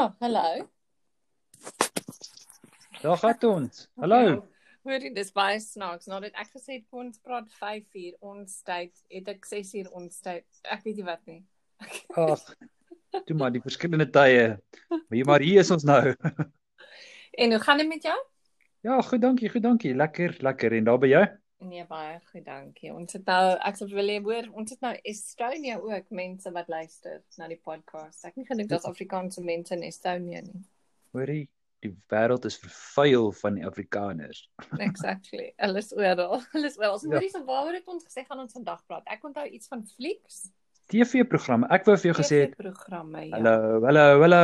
Ja, hallo. Daar gaan ons. Hallo. Hoor jy dis baie snaaks. Nadat ek gesê het ons praat 5 uur ons tyd, het ek 6 uur ons tyd. Ek weet nie wat nie. Ag. Toe maar die verskillende tye. Maar hier maar hier is ons nou. En hoe gaan dit met jou? Ja, goed, dankie, goed, dankie. Lekker, lekker. En daar by jou? Nee, baie goed, dankie. Ons het nou ek sou wil hoor, ons het nou Estonia ook mense wat luister na die podcast. Ek het gedink daar's Afrikaanse mense in Estonia nie. Hoorie, die wêreld is vervuil van die Afrikaners. Exactly. Hulle is oral. Hulle is oral. So Ja. hoorie, so waaroor het ons gesê gaan ons vandag praat? Ek onthou iets van flieks. TV-programme. Ek wou vir jou gesê het, programme, ja. hallo, hallo, hallo.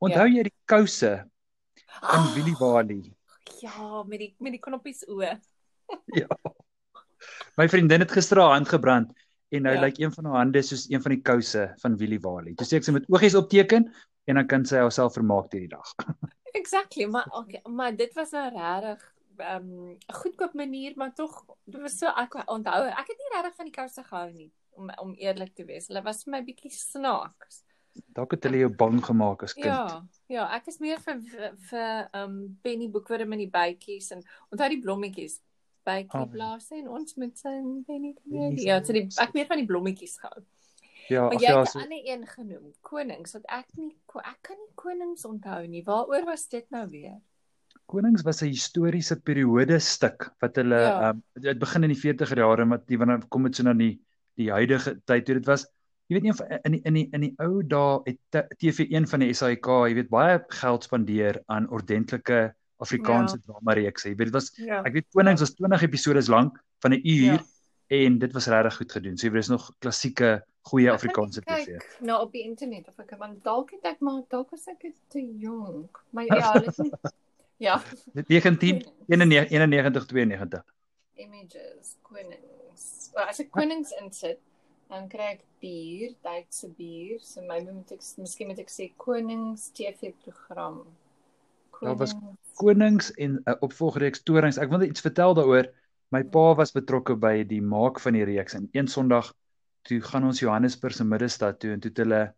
Onthou jy die kouse in Ah, Willie Wally? Ja, met die met die knoppies oë. Ja. My vriendin het gister haar hand gebrand en nou Ja. lyk een van haar hande soos een van die kouse van Willie Wally. Toe sê ek sy moet oogies opteken en dan kan sy haarself vermaak hierdie dag. Exactly, maar okay, maar dit was nou regtig ehm, 'n um, goedkoop manier, maar tog dit was so ek onthou, ek het nie regtig van die kouse gehou nie om om eerlik te wees. Hulle was vir my bietjie snaaks. Dalk het hulle jou bang gemaak as kind. Ja, ja, ek is meer vir vir, vir um penny boekwurm in die bytjies en onthou die blommetjies. Bytjie Ah. blaas en ons moet sing penny. Penny Ja, so die ek meer van die blommetjies gehou. Ja, Maar jy ja, het 'n so, ander een genoem, konings, wat ek nie ek kan nie konings onthou nie. Waaroor was dit nou weer? Konings was 'n historiese periode stuk wat hulle Ja. um, dit begin in die 40er jare maar die wanneer kom dit so na die die huidige tyd toe dit was jy weet nie of in die, in die in die ou dae het T- TV1 van die SAK jy weet baie geld spandeer aan ordentlike Afrikaanse ja. drama reekse jy weet dit was Ja. ek weet Konings was 20 episodes lank van 'n uur Ja. en dit was regtig goed gedoen so jy weet dis nog klassieke goeie Afrikaanse TV Kyk nou op die internet of ek want dalk het ek maar dalk was ek te jonk. Maar ja, hulle is nie Ja, 19 91 91 92 images, konings. Well, as ek konings insit, dan kry ek bier, Duitse bier. So my moet ek miskien moet ek sê konings TV program. Daar was Konings en 'n uh, opvolgreeks Torings. Ek wil net iets vertel daaroor. My pa was betrokke by die maak van die reeks en een Sondag toe gaan ons Johannesburg se middestad toe en toe het hulle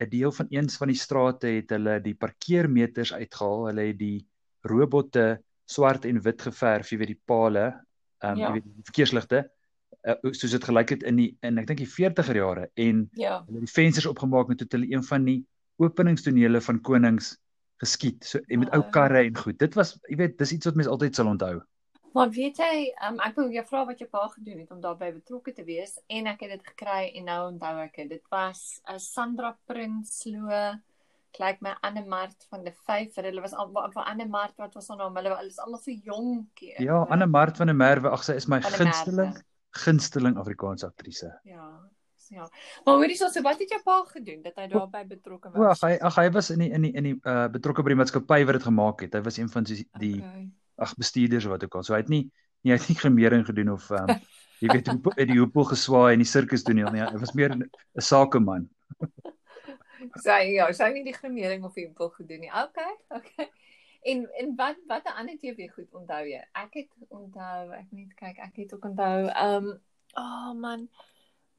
'n deel van eens van die strate het hulle die parkeermeters uitgehaal. Hulle het die robotte swart en wit geverf, jy weet die pale, ehm um, Ja. jy weet die verkeersligte, uh, soos dit gelyk het in die in ek dink die 40er jare en Ja. hulle het die vensters opgemaak en toe het hulle een van die openingstonele van Konings geskiet. So en met ou Ah. karre en goed. Dit was jy weet dis iets wat mense altyd sal onthou. Maar weet jy, um, ek wil jou vra wat jou pa gedoen het om daarbey betrokke te wees en ek het dit gekry en nou onthou ek dit. Dit was 'n Sandra Prinsloo kyk my Anne Mart van die 5. Hulle was al van Anne Mart wat was haar naam? Hulle is almal so jonkie. Ja, Anne Mart van der Merwe, ag sy is my gunsteling gunsteling Afrikaanse aktrise. Ja. Ja. Maar hoorie so, so wat het jou pa gedoen dat hy daarbey betrokke O, ag was? hy ag hy was in die in die in die uh betrokke by die maatskappy wat dit gemaak het. Hy was een van die die Okay. ag bestuurders of wat ook al. So hy het nie nie hy het nie grimering gedoen of um jy weet hoe uit die hoepel geswaai en die sirkus toneel nie. Hy was meer 'n sakeman. Sy ja, sy het nie die grimering of die impel gedoen nie. Okay, okay. En en wat wat 'n ander TV goed onthou jy? Ek het onthou, ek net kyk, ek het ook onthou, ehm um, oh man,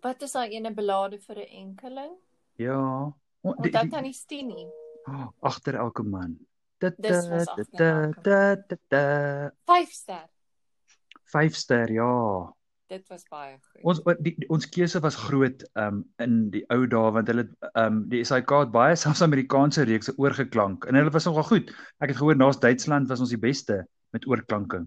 wat is daai ene belade vir 'n enkeling? Ja. O, die- Onthou die- tannie Stini. oh, Agter elke man. Da, da, da. 5 ster. Vyf ster, ja. Dit was baie goed. Ons die, ons keuse was groot um in die ou dae want hulle um die SAK het baie selfs Amerikaanse reekse oorgeklank en hulle was nogal goed. Ek het gehoor naas Duitsland was ons die beste met oorklanking.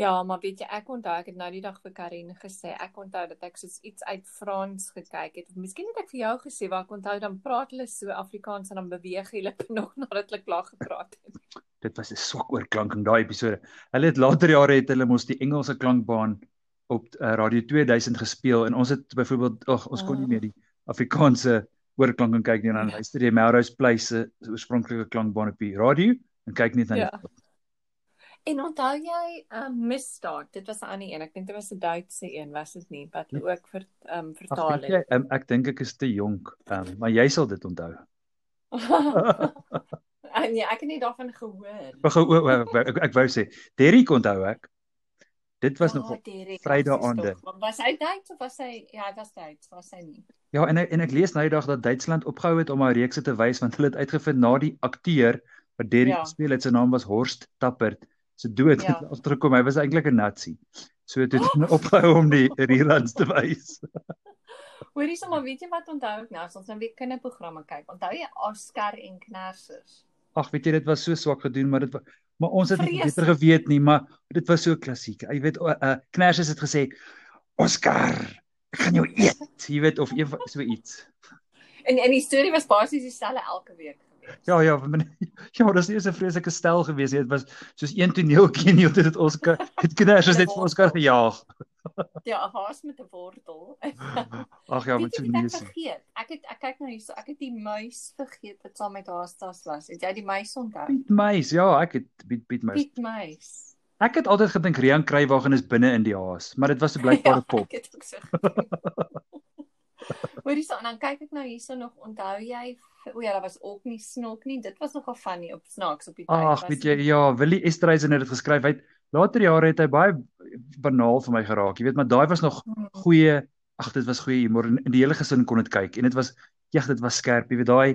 Ja, maar weet jy, ek onthou ek het nou die dag vir Karin gesê, ek onthou dat ek soos iets uit Frans gekyk het. Of miskien het ek vir jou gesê waar ek onthou dan praat hulle so Afrikaans en dan beweeg hulle nog nadat hulle klaar gepraat het. Dit was 'n swak oorklanking daai episode. Hulle het later jare het hulle mos die Engelse klankbaan op uh, Radio 2000 gespeel en ons het byvoorbeeld ag ons kon nie Ah. meer die Afrikaanse oorklanking kyk nie en dan Ja. luister jy Melrose Place se oorspronklike klankbaan op die radio en kyk net na die Ja. En onthou jy um, Misdaad? Dit was 'n ander een. Ek dink dit was 'n Duitse een, was dit nie? Wat hulle ook vir um, Ag, vertaal weet jy, het. um, ek dink ek is te jonk, um, maar jy sal dit onthou. en ja, ek het nie daarvan gehoor. Wag, o, o, o, ek, ek wou sê, Derrick onthou ek. Dit was nog Vrydag aande. Was hy Duits of was hy ja, hy was Duits, was hy nie. Ja, en en ek lees nou die dag dat Duitsland opgehou het om haar reekse te wys want hulle het uitgevind na die akteur wat Derry ja. gespeel het, sy naam was Horst Tappert. Se dood ja. het terugkom. Hy was eintlik 'n nazi. So het dit oh. opgehou om die reruns te wys. Hoorie sommer, weet jy wat onthou ek nou ons nou weer kinderprogramme kyk? Onthou jy Oscar en Knersers? Ag, weet jy dit was so swak gedoen, maar dit maar ons het nie beter geweet nie, maar dit was so klassiek. Jy weet, uh, Knersers het gesê Oscar, ek gaan jou eet, jy weet of so iets. En en die storie was basies dieselfde elke week. Ja ja, ja, dis so 'n vreeslike stel gewees. Dit was soos een toneeltjie en jy het ons het kinders net vir ons kan gejaag. Ja, haas met 'n wortel. Ag ja, met so neus. Ek het ek kyk nou hier so, ek het die muis vergeet wat saam met haar stas was. Het jy die muis onthou? Piet muis. Ja, ek het Piet Piet muis. Piet muis. Ek het altyd gedink Rian Kruiwagen is binne in die haas, maar dit was 'n blykbare ja, pop. Ek het ook so. Hoorie so, dan kyk ek nou hierso nog, onthou jy O ja, daar was ook nie snork nie. Dit was nogal funny op snaaks op die tyd. Ag, weet jy, ja, Willie Estreisen het dit geskryf. Hy later jare het hy baie banaal vir my geraak. Jy weet, maar daai was nog hmm. goeie, ag, dit was goeie humor en die hele gesin kon dit kyk en dit was ja, dit was skerp. Jy weet, daai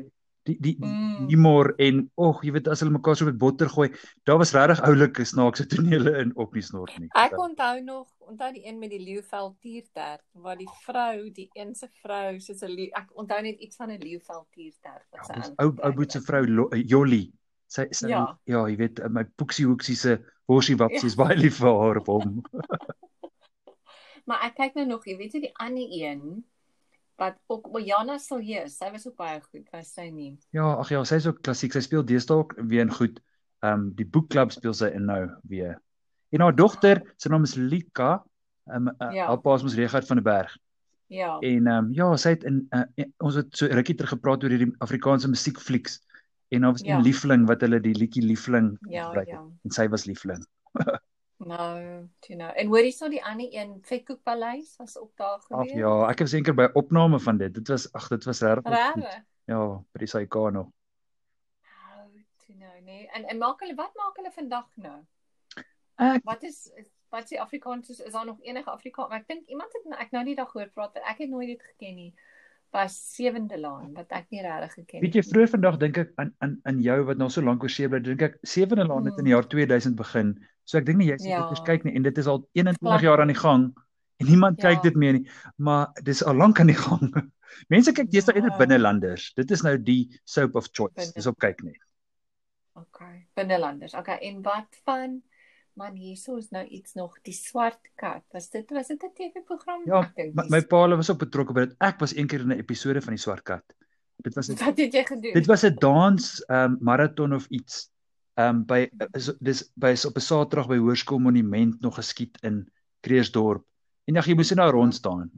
die die mm. humor en ag jy weet as hulle mekaar so met botter gooi daar was regtig oulike snaakse tonele in op die snort nie ek onthou nog onthou die een met die leeuvel tiertert waar die vrou die een se vrou soos 'n ek onthou net iets van 'n leeuvel tiertert wat sy ja, ou ou boet se vrou eh, Jolly sy sy ja. ja jy weet my poeksie hoeksie se worsie wapsies ja. baie lief vir haar op hom maar ek kyk nou nog jy weet jy die ander een wat ook Bojana Silje, sy was ook baie goed, was sy nie? Ja, ag ja, sy is ook klassiek. Sy speel deesdae ook weer in goed. Ehm um, die boekklub speel sy in nou weer. En haar dogter, sy naam is Lika. Ehm um, ja. haar pa is mos Regard van der Berg. Ja. En ehm um, ja, sy het in uh, ons het so rukkie terug gepraat oor hierdie Afrikaanse musiekflieks en haar was 'n ja. liefling wat hulle die liedjie liefling ja, gebruik ja. en sy was liefling. Nou, jy nou. En hoorie so die ander een, Vetkoek Paleis was ook daar gewees. Ag ja, ek het seker by opname van dit. Dit was ag, dit was reg. Ja, by die SAK nog. Nou, jy nou, nee. En en maak hulle wat maak hulle vandag nou? Ek Wat is wat se Afrikaans is, is daar nog enige Afrikaans? Ek dink iemand het ek nou nie daag gehoor praat, ek het nooit dit geken nie was sewende laan wat ek nie regtig geken het. Weet jy vroeër vandag dink ek aan aan aan jou wat nou so lank oor see bly, dink ek sewende laan het in die jaar 2000 begin. So ek dink nie jy sê ja. dit kyk nie en dit is al 21 Klap. jaar aan die gang en niemand ja. kyk dit meer nie, maar dis al lank aan die gang. Mense kyk deesdae eerder ja. binnelanders. Dit is nou die soap of choice. Binne. Dis op kyk net. OK, binnelanders. OK, en wat van man hierso is nou iets nog die swart kat. Was dit was dit 'n TV-program? Ja, my, my pa was ook betrokke by dit. Ek was eendag in 'n episode van die swart kat. Dit was het, Wat het jy gedoen? Dit was 'n dans um, marathon of iets. Ehm um, by is dis by is op 'n Saterdag by Hoërskool Monument nog geskiet in Kreersdorp. En ja, jy moes nou rond staan.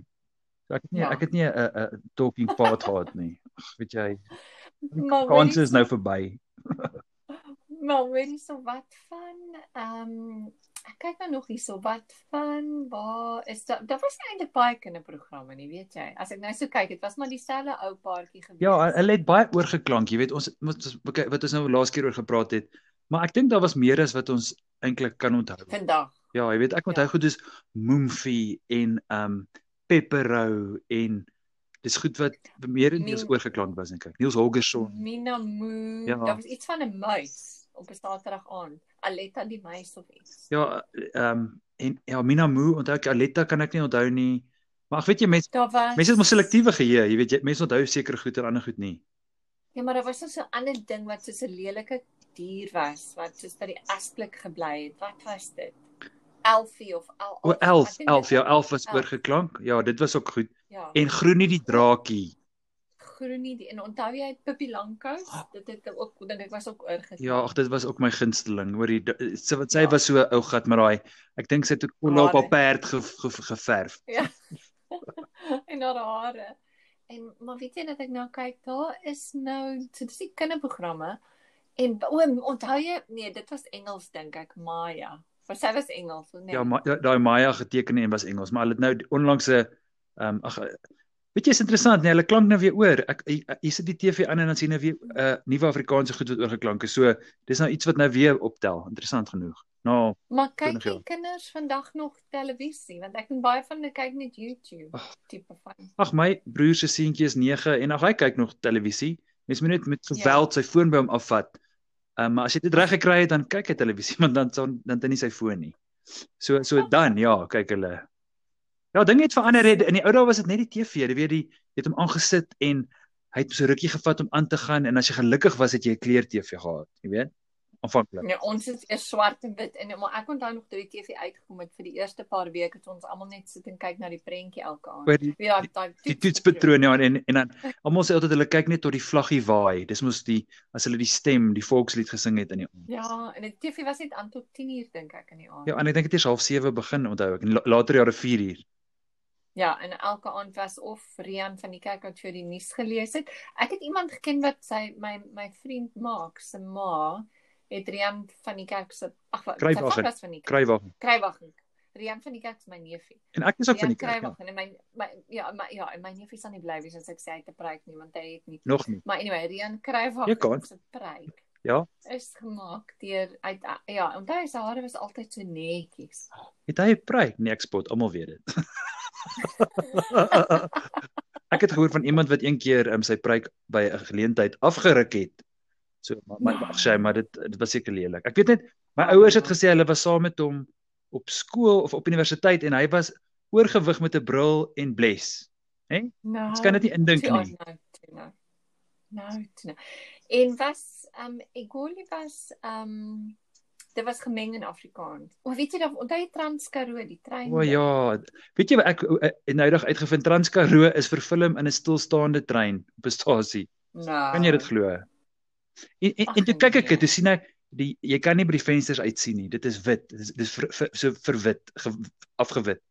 So ek het nie ja. ek het nie 'n 'n talking part gehad nie. Ag, weet jy. Kans is nou verby. Maar weet jy so wat van ehm um, ek kyk nou nog hierso wat van waar is daar daar was eintlik baie kinderprogramme nie weet jy as ek nou so kyk dit was maar dieselfde ou paartjie gewees Ja hulle het baie oorgeklank jy weet ons wat wat ons nou laas keer oor gepraat het maar ek dink daar was meer as wat ons eintlik kan onthou Vandag Ja jy weet ek onthou ja. goed dis Moomfie en ehm um, Pepperou en dis goed wat meer en meer oorgeklank was dink ek Niels Holgersson Mina Moo ja. daar was iets van 'n muis op 'n Saterdag aan. Aletta die meis of iets. Ja, ehm um, en ja, Mina Moo, onthou ek Aletta kan ek nie onthou nie. Maar ek weet jy mense mense het mos selektiewe geheue, jy weet jy mense onthou seker goed en ander goed nie. Ja, maar daar was so 'n ander ding wat so 'n lelike dier was wat soos by die asblik gebly het. Wat was dit? Elfie of Al O, elf, elf, ja, elf was oorgeklank. Ja, dit was ook goed. Ja. En Groenie die draakie groenie die en onthou jy Pippi Langkous ah. dit het ook dink ek was ook oorgesit ja ag dit was ook my gunsteling hoor die sy wat sy ja. was so ou gat met daai ek dink sy het ook op haar perd ge, ge, geverf ja en haar hare en maar weet jy dat ek nou kyk daar is nou so dis die kinderprogramme en o onthou jy nee dit was Engels dink ek Maya vir sy was Engels nee ja daai Maya geteken en was Engels maar hulle het nou onlangs 'n ehm um, ag Weet jy is interessant, nee, hulle klank nou weer oor. Ek jy sit die TV aan en dan sien jy weer 'n uh, nuwe Afrikaanse goed wat oorgeklank is. So dis nou iets wat nou weer optel. Interessant genoeg. Nou, maar kyk die kinders vandag nog televisie want ek en baie van hulle kyk net YouTube ach, tipe van. Ag my broer se seentjie is 9 en ag hy kyk nog televisie. Mens moet net met geweld ja. sy foon by hom afvat. Um, maar as jy dit reg gekry het dan kyk hy televisie, maar dan dan dan dan nie sy foon nie. So so dan ja, kyk hulle. Ja, dinge het verander. In die ou dae was dit net die TV. Jy weet die jy het hom aangesit en hy het so rukkie gevat om aan te gaan en as jy gelukkig was het jy 'n kleur TV gehad, jy weet aanvanklik. Nee, ons is eers swart en wit en maar ek onthou nog toe die TV uitgekom het vir die eerste paar weke het ons almal net sit en kyk na die prentjie elke aand. Die, ja, daai die toetspatroon ja en en dan almal sê altyd hulle kyk net tot die vlaggie waai. Dis mos die as hulle die stem, die volkslied gesing het in die aand. Ja, en die TV was net aan tot 10 uur dink ek in die aand. Ja, en ek dink dit is half 7 begin onthou ek en later jare 4 uur. Ja, en elke aand was of Rian van die kerk wat vir die nuus gelees het. Ek het iemand geken wat sy my my vriend Maak se ma het Rian van die kerk se ag wat was van die Kruiwagen. Kruiwagen. Rian van die kerk is my neefie. En ek is ook van die kerk. Kruiwagen ja. en my, my ja, my ja, en my neefie sal nie bly wees as ek sê hy te preek nie want hy het nie. Nog nie. Maar anyway, Rian Kruiwagen se preek. Ja. Is gemaak deur uit ja, onthou sy hare was altyd so netjies. Het hy 'n preek? Nee, ek spot, almal weet dit. ek het gehoor van iemand wat een keer um, sy preek by 'n geleentheid afgeruk het So maar maar ag sy maar dit dit was seker lelik. Ek weet net my ouers het gesê hulle was saam met hom op skool of op universiteit en hy was oorgewig met 'n bril en bles. Hè? Nou. Ek kan dit nie indink nie. Nou. Nou. nou. En was ehm um, Egoli was ehm um, dit was gemeng in Afrikaans. O, weet jy dan onthou jy Transkaroo die trein? O ja. Weet jy wat ek noudig uitgevind Transkaroo is vervilm in 'n stilstaande trein op 'n stasie. Nou. Kan jy dit glo? En en, en toe kyk ek dit, nee. sien ek die jy kan nie by die vensters uitsien nie. Dit is wit. Dit is dis vir, vir, so verwit, ge, afgewit.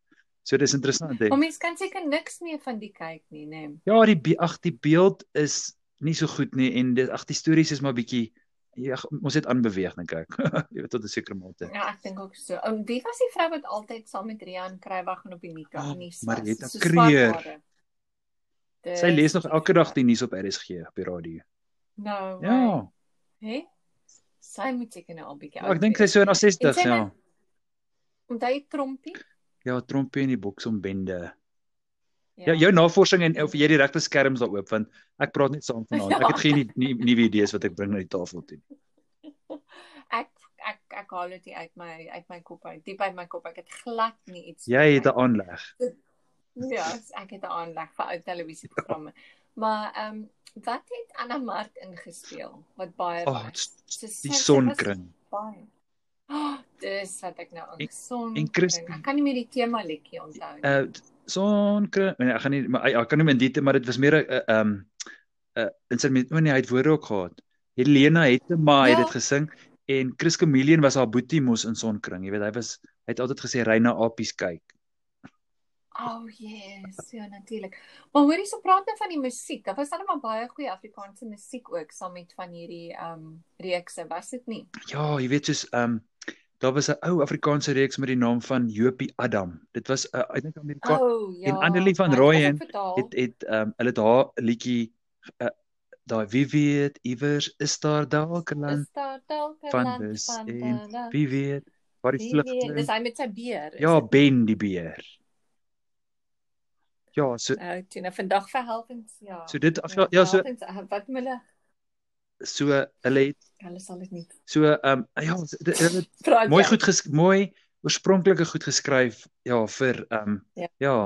So dis interessant hè. Maar mens kan seker niks meer van die kyk nie, nê. Nee. Ja, die ag die beeld is nie so goed nie en dit ag die stories is maar bietjie ja, ons het aanbeweeg dink ek. jy weet tot 'n sekere mate. Ja, ek dink ook so. En wie was die vrou wat altyd saam met Rian Krywag en op die Nika oh, nuus was? Marita Kreer. Sy lees nog elke dag die nuus op RSG op die radio. Nou. Ja. Hè? Sy moet seker nou al bietjie oud. Ek dink sy so na 60, ja. Om daai trompie? Ja, trompie in die boks om bende. Ja. ja, jou navorsing en of jy die regte skerms daar oop want ek praat net saam vanaand. Ja. Ek het geen nie nuwe idees wat ek bring na die tafel toe. ek ek ek haal dit uit my uit my kop uit. Diep uit my kop. Ek het glad nie iets. Jy het 'n aanleg. Ja, ek het 'n aanleg vir ou televisieprogramme. Maar ehm um, wat het Anna Mart ingespeel? Wat baie oh, die sonkring. baie. Oh, dis wat ek nou aan son en Christie ek kan nie meer die tema liedjie onthou nie. Uh, sonkring nee ek gaan nie maar ek kan nie in dit maar dit was meer 'n uh, ehm uh, in sy met oh nee hy het woorde ook gehad. Helena het maar ja. het dit gesing en Chris Chameleon was haar boetie mos in sonkring. Jy weet hy was hy het altyd gesê ry na apies kyk Oh yes, ja natuurlik. Maar hoorie so praat nou van die musiek. Daar was maar baie goeie Afrikaanse musiek ook saam met van hierdie ehm um, reekse, was dit nie? Ja, jy weet soos ehm um, daar was 'n ou Afrikaanse reeks met die naam van Jopie Adam. Dit was 'n uh, ek dink Amerika oh, ja. en Annelie van Rooyen het het ehm um, hulle het haar liedjie uh, daai wie weet iewers is daar dalk 'n land van dus en wie weet wat die vlug. Dis hy met sy beer. Ja, Ben die beer. Ja, so Nou, toe nou vandag verhelpings, ja. So dit ja, ja so uh, wat hulle so hulle het hulle sal dit nie. So ehm um, ja, hulle het mooi goed ges, mooi oorspronklike goed geskryf ja vir ehm um, ja. ja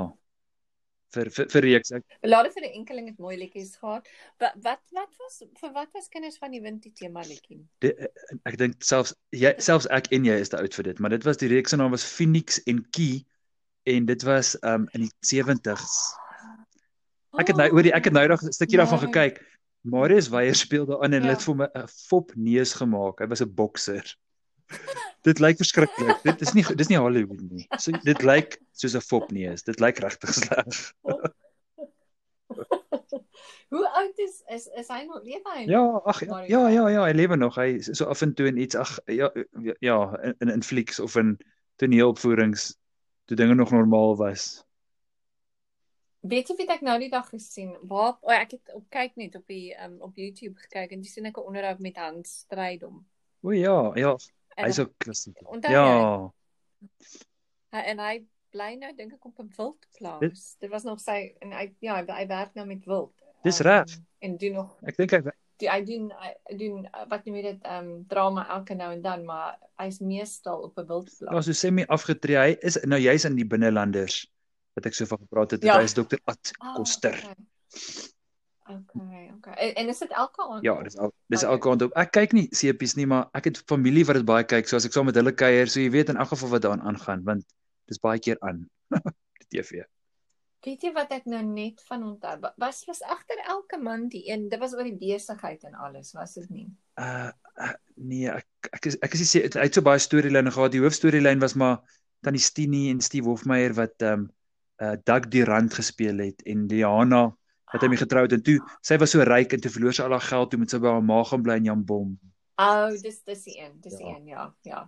vir vir vir reeks ek. Laat dit vir 'n enkeling het mooi liedjies gehad. Wat wat wat was vir wat was kinders van die wind die tema liedjie? Ek dink selfs jy selfs ek en jy is te oud vir dit, maar dit was die reeks se naam was Phoenix en Key en dit was um in die 70s. Ek het nou oor die ek het nou nog 'n stukkie daarvan gekyk. Marius Weyer speel daarin en ja. het vir my 'n fop neus gemaak. Hy was 'n bokser. dit lyk verskriklik. Dit is nie dis nie Hollywood nie. So dit lyk soos 'n fop neus. Dit lyk regtig sleg. Hoe oud is is is hy nog lewe hy? Ja, ag ja, ja ja ja, hy lewe nog. Hy so af en toe in iets ag ja ja in in flieks of in toneelopvoerings toe dinge nog normaal was. Weet jy wat ek nou die dag gesien? Waar oh, ek het op kyk net op die um, op YouTube gekyk en dis sien ek 'n onderhoud met Hans Strydom. O ja, ja. Hy's ook onthou Ja. Hy en hy bly nou dink ek op 'n wildplaas. Dit was nog sy en hy ja, hy, hy werk nou met wild. Dis Ehm, reg. En doen nog Ek dink hy hy doen hy doen wat noem jy dit ehm um, drama elke nou en dan, maar hy's meestal op 'n wildplaas. ja, so semi afgetree. Hy is nou juis in die binnelanders wat ek so van gepraat het. Ja. Ja. Hy is dokter Ad Ah, Koster. Okay, okay. okay. En, en is dit elke aand? Ja, dis al dis Okay. elke aand op. Ek kyk nie sepies nie, maar ek het familie wat dit baie kyk, so as ek saam met hulle kuier, so jy weet in elk geval wat daaraan aangaan, want dis baie keer aan die TV. Weet jy wat ek nou net van onthou? Wa- Was was agter elke man die een, dit was oor die besigheid en alles, was dit nie? Uh, uh nee, ek ek is ek is nie seker hy het so baie storielyne gehad. Die hoofstorielyn was maar Tannie Stini en Steve Hofmeyer wat ehm um, uh Doug Durant gespeel het en Liana wat mee getroud het en toe sy was so ryk en toe verloor sy al haar geld toe met sy by haar ma gaan bly in Jambom. O, oh, dis dis die een, dis die Ja. een, ja, ja.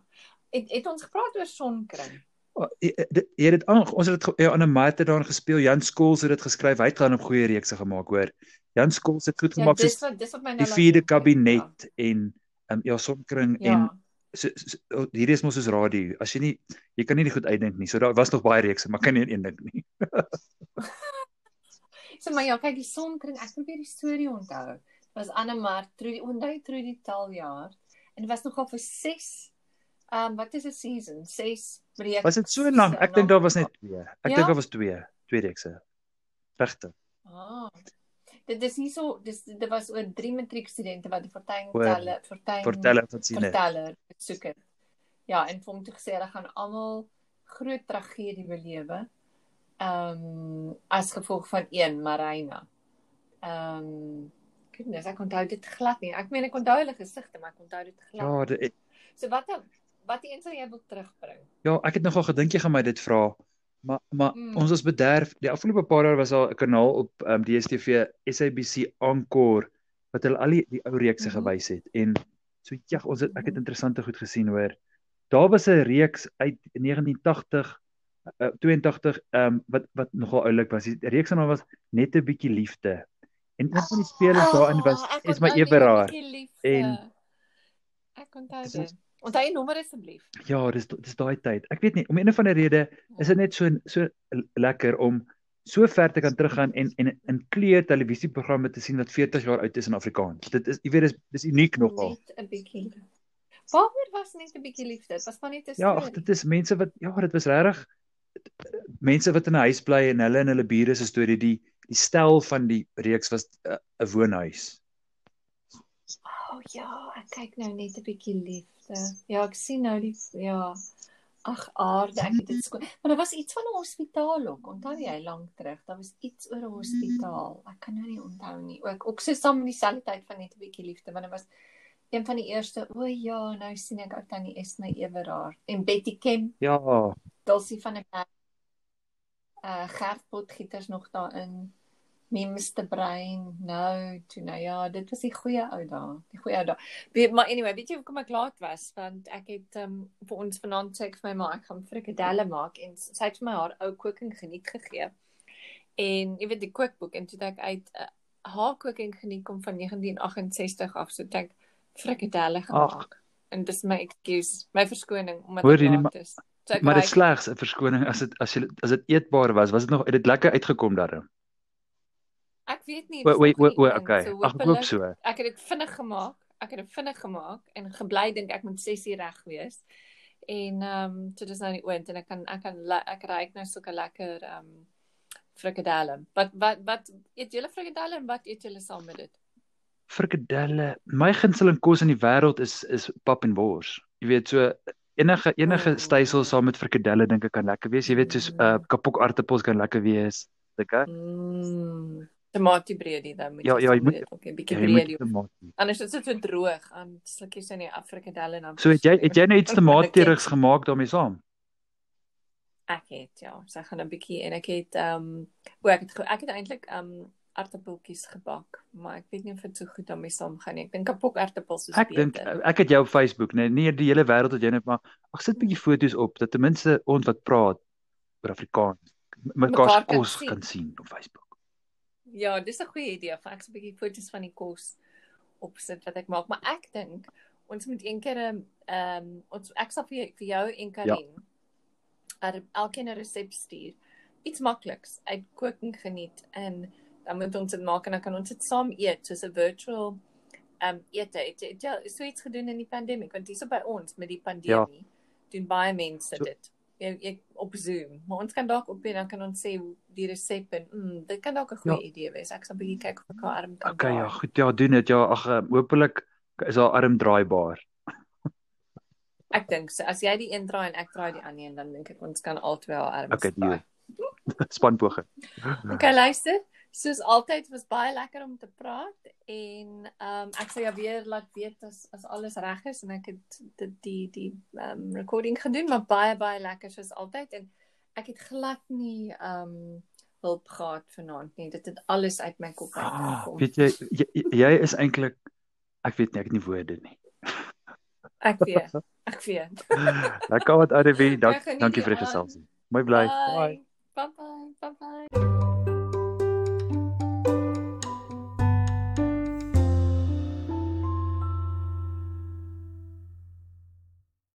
Het het ons gepraat oor sonkring? Oh, jy jy- het dit aan ons het dit ja, aan 'n mate daarin gespeel. Jan Skols het dit geskryf. Hy het gaan op goeie reekse gemaak hoor. Jan Skols het goed Ja, gemaak dis soos wat dis wat my nou die vierde dink, kabinet en ehm um, ja, Somkring Ja. en ja. so, so oh, hierdie is mos soos radio. As jy nie jy kan nie dit goed uitdink nie. So daar was nog baie reekse, maar kan nie een dink nie. So maar ja, kyk die sonkring, ek probeer die storie onthou. Was Anne Mart, Trudy, onthou Trudy Taljaard en dit was nogal vir 6 ehm um, wat is 'n season? 6 breek. Was dit so lank? Ek dink daar was net twee. Ek Ja? dink daar was twee, twee reekse. Regtig. Ah. Dit is nie so dis dit was oor drie matriekstudente wat die Fortuin telle Fortuin Vertel het wat sien het. verteller soek het. Ja, en hom toe gesê hulle gaan almal groot tragedie belewe. Ehm um, as gevolg van een Marina. Ehm um, goodness, ek onthou dit glad nie. Ek meen ek onthou hulle gesigte, maar ek onthou dit glad. Ja, dit, So wat wat een sal jy wil terugbring? ja, ek het nogal gedink jy gaan my dit vra. Maar maar Mm. ons was bederf. Die afgelope paar jaar was daar 'n kanaal op ehm um, DStv SABC Encore wat hulle al die, die ou reekse Mhm. mm -hmm. gewys het en so ja, ons het ek het interessante goed gesien hoor. Daar was 'n reeks uit 1980 uh, 82 ehm um, wat wat nogal oulik was. Die reeks se naam was Net 'n bietjie liefde. En een van die spelers daarin was onthou net 'n Everaar. En- ek onthou dit. Onthou jy nommer asseblief? Ja, dis dis daai tyd. Ek weet nie om een of ander rede is dit net so so lekker om so ver te kan teruggaan en en in kleur televisieprogramme te sien wat 40 jaar oud is in Afrikaans. Dit is jy weet dis dis uniek nogal. Net 'n bietjie. Waaroor was net 'n bietjie liefde? Was maar net 'n Ja, ag dit is mense wat ja, dit was regtig mense wat in 'n huis bly en hulle en hulle bure se storie die die stel van die reeks was 'n uh, woonhuis. O oh, ja, ek kyk nou net 'n bietjie liefde. Ja, ek sien nou die ja. Ag aarde, ek het dit skoon. Maar daar was iets van 'n hospitaal ook. Onthou jy lank terug? Daar was iets oor 'n hospitaal. Ek kan nou nie onthou nie. Ook ook so saam in dieselfde tyd van net 'n bietjie liefde, want dit was een van die eerste. O ja, nou sien ek ou tannie Esme Everaar en Betty Kemp Ja, Dulcie van der Berg. Uh Gert Potgieters nog daarin. Memes te brein. Nou, toe nou ja, dit was die goeie ou dae, die goeie ou dae. Weet maar anyway, weet jy hoekom ek laat was? Want ek het um vir ons vanaand sê ek vir my ma ek gaan frikadelle maak en sy het vir my haar ou cooking geniet gegee. En jy weet die kookboek en toe het ek uit uh, haar cooking geniet kom van 1968 af, so ek frikadelle gemaak. En dis my excuse, my verskoning omdat Hoor ek jy nie, laat is. So maar dit raai- slegs 'n verskoning as dit as jy as dit eetbaar was, was dit nog het dit lekker uitgekom daarin. Ek weet nie. O o o nie o in, okay. so Ag ek hoop hopelik- so. Ek het dit vinnig gemaak. Ek het dit vinnig gemaak en gebly dink ek moet 6 uur reg wees. En ehm um, so dis nou die oond en ek kan ek kan ek ruik nou sulke lekker ehm um, frikadelle. Wat wat wat eet julle frikadelle en wat eet julle saam met dit? Frikadelle. My gunsteling kos in die wêreld is is pap en wors. Jy weet so enige enige Mm. stysel saam met frikadelle dink ek kan lekker wees. Jy weet soos uh Mm. kapok aartappels kan lekker wees. Dink ek. Mm. Tomatiebreedie dan moet Ja, ja, jy moet- ook 'n Ja, bietjie breedie. Anders is dit so droog aan slukkies in die frikadelle en dan So het jy het jy nou iets Ek moet tomaaterigs gemaak daarmee saam? Ek het ja, sy gaan 'n bietjie en ek het ehm um, o ek het ek het eintlik ehm um, aartappeltjies gebak, maar ek weet nie of dit so goed daarmee saamgaan nie. Ek dink kapok aartappels is Ek dink beter. ek het jou op Facebook, nee, nie die hele wêreld het jy net maar ag sit 'n bietjie foto's op dat ten minste ons wat praat oor Afrikaans mekaar se kos kan sien op Facebook. Ja, dis 'n goeie idee. Ek sal 'n bietjie foto's van die kos opsit wat ek maak, maar ek dink ons moet een keer 'n ehm um, ons ek sal vir, vir jou en Karin ja. elkeen 'n resep stuur. Iets makliks uit koking geniet en dan moet ons dit maak en dan kan ons dit saam eet soos 'n virtual ehm um, ete. Het jy ja, so iets gedoen in die pandemie? Want hierso by ons met die pandemie ja. doen baie mense so, dit. Ek, ek op Zoom. Maar ons kan dalk op en dan kan ons sê die resep en mm, dit kan dalk 'n goeie ja. idee wees. Ek sal bietjie kyk of ek haar arm kan. Okay, ja, goed. Ja, doen dit. Ja, ag, ehm, hopelik is haar arm draaibaar. ek dink so. As jy die een draai en ek draai die ander een, dan dink ek ons kan albei haar arms. Okay, nee. Spanpoging. okay, luister. Soos altyd was baie lekker om te praat en ehm um, ek sal jou weer laat weet as as alles reg is en ek het dit die die ehm um, recording gedoen maar baie baie lekker soos altyd en ek het glad nie ehm um, hulp gehad vanaand nie dit het alles uit my kop uit ah. Weet jy jy, jy is eintlik ek weet nie ek het nie woorde nie. Ek weet. Ek weet. Lekker wat Adewie, dank, dankie vir die geselsie. Mooi bly. Bye. Bye.